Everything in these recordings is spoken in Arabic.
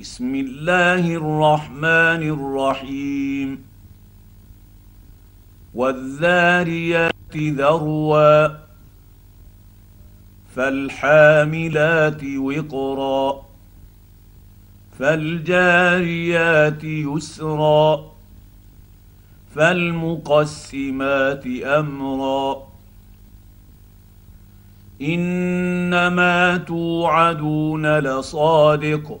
بسم الله الرحمن الرحيم. والذاريات ذروا فالحاملات وقرا فالجاريات يسرا فالمقسمات أمرا. إنما توعدون لصادق.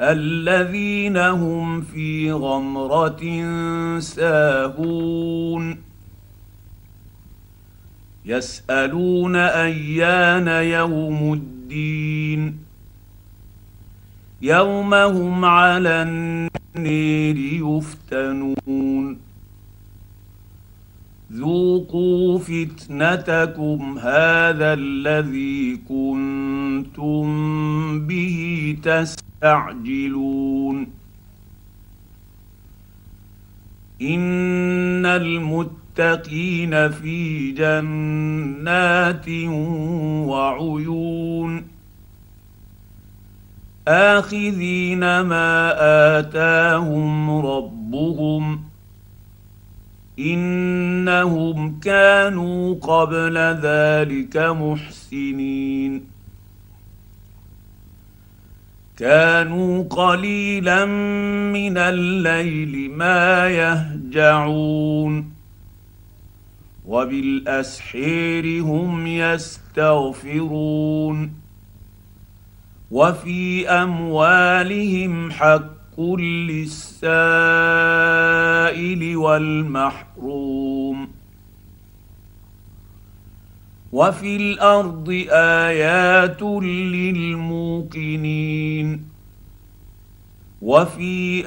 الذين هم في غمرة ساهون. يسألون أيان يوم الدين. يوم هم على النير يفتنون. ذوقوا فتنتكم هذا الذي كنتم به تستعجلون إن المتقين في جنات وعيون. آخذين ما آتاهم ربهم. إنهم كانوا قبل ذلك محسنين. كانوا قليلا من الليل ما يهجعون. وبالأسحير هم يستغفرون. وفي أموالهم حق للسائل والمحروم. وفي الأرض آيات للموقنين وفي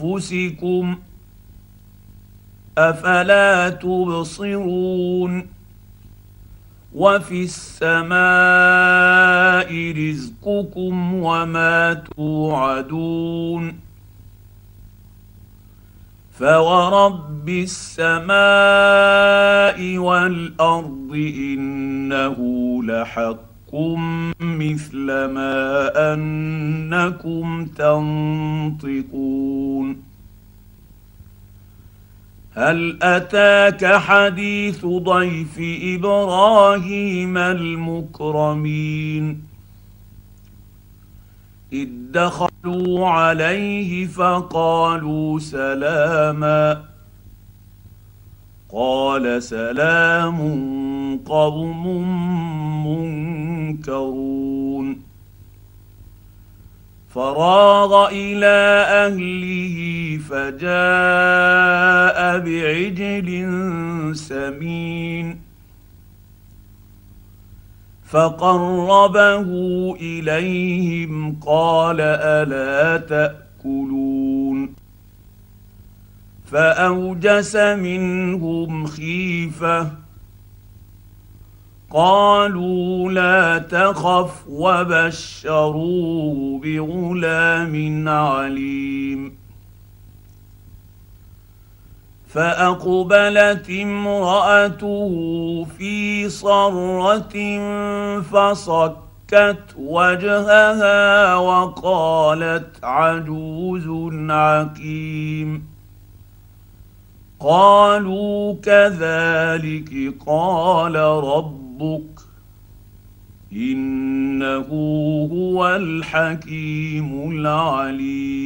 أنفسكم أفلا تبصرون وفي السماء رزقكم وما توعدون فورب السماء والارض انه لحق مثل ما انكم تنطقون هل اتاك حديث ضيف إبراهيم المكرمين إذ دخلوا عليه فقالوا سلاما. قال سلام قوم منكرون. فراغ إلى أهله فجاء بعجل سمين. فقربه إليهم قال ألا تأكلون؟ فأوجس منهم خيفة. قالوا لا تخف وبشروه بغلام عليم. فأقبلت امرأته في صرة فصكت وجهها وقالت عجوز عكيم قالوا كذلك قال رب ربك إنه هو الحكيم العليم.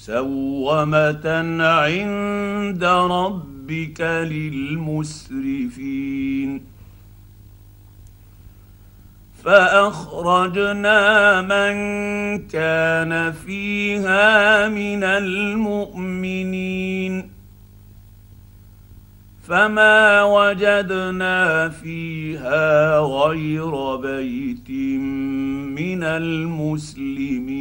مسومة عند ربك للمسرفين. فأخرجنا من كان فيها من المؤمنين. فما وجدنا فيها غير بيت من المسلمين.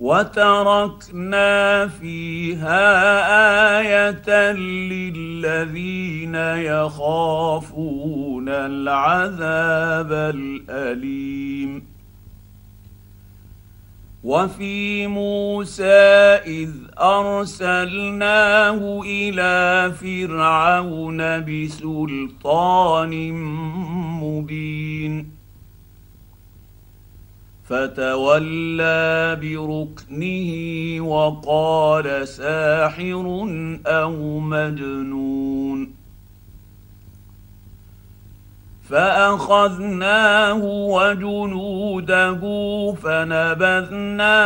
وتركنا فيها آية للذين يخافون العذاب الأليم. وفي موسى إذ أرسلناه إلى فرعون بسلطان مبين. فتولى بركنه وقال ساحر أو مجنون. فأخذناه وجنوده فنبذناهم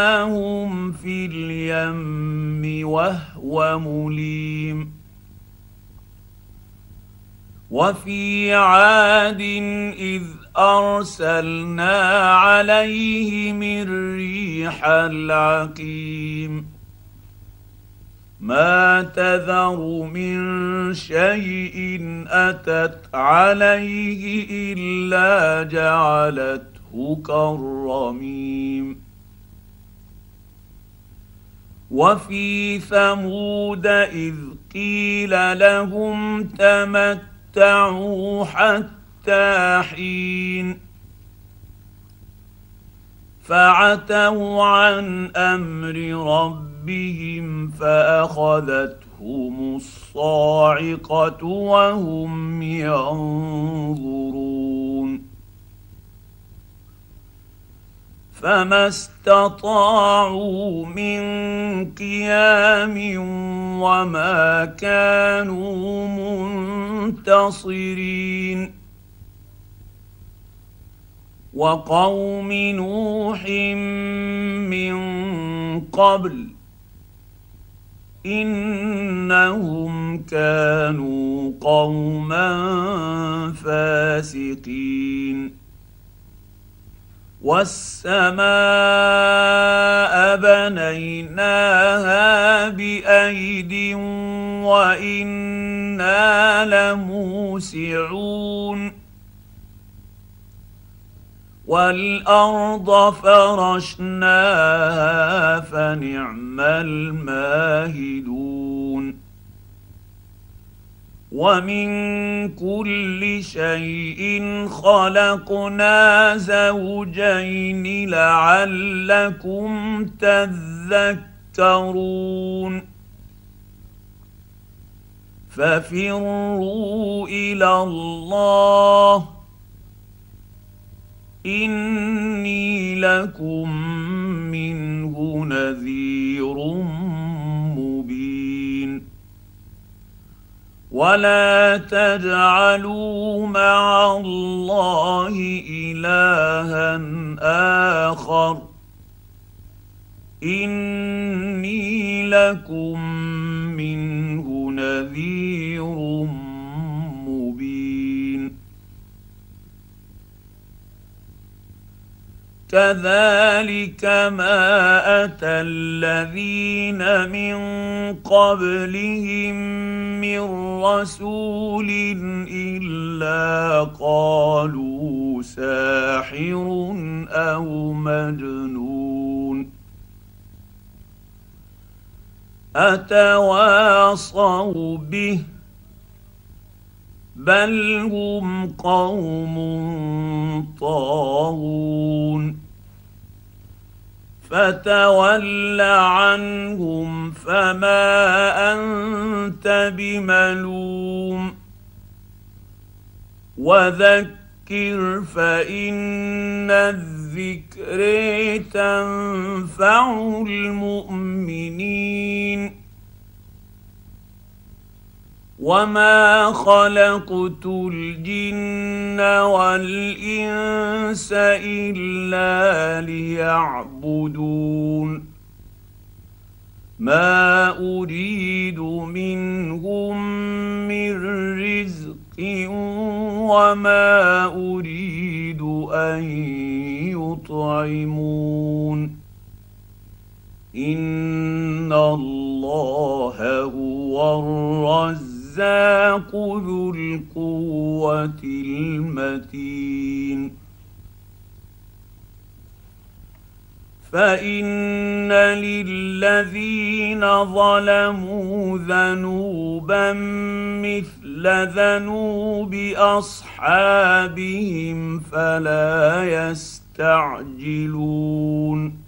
في اليم وهو مليم. وفي عاد إذ أرسلنا عليهم الريح العقيم. ما تذر من شيء أتت عليه إلا جعلته كالرميم. وفي ثمود إذ قيل لهم تمتعوا حتى حتى حين فعتوا عن أمر ربهم فاخذتهم الصاعقه وهم ينظرون فما استطاعوا من قيام وما كانوا منتصرين وقوم نوح من قبل إنهم كانوا قوما فاسقين. والسماء بنيناها بأيد وإنا لموسعون. والأرض فرشناها فنعم الماهدون. ومن كل شيء خلقنا زوجين لعلكم تذكرون. ففروا إلى الله إني لكم منه نذير مبين. ولا تجعلوا مع الله إلها آخر. إني لكم منه نذير مبين كذلك ما أتى الذين من قبلهم من رسول إلا قالوا ساحر أو مجنون. أتواصوا به بل هم قوم طاغون فتول عنهم فما انت بملوم وذكر فان الذكر تنفع المؤمنين وما خلقت الجن والانس الا ليعبدون ما اريد منهم من رزق وما اريد ان يطعمون ان الله هو الرزاق ذو القوة المتين. فإن للذين ظلموا ذنوبا مثل ذنوب أصحابهم فلا يستعجلون.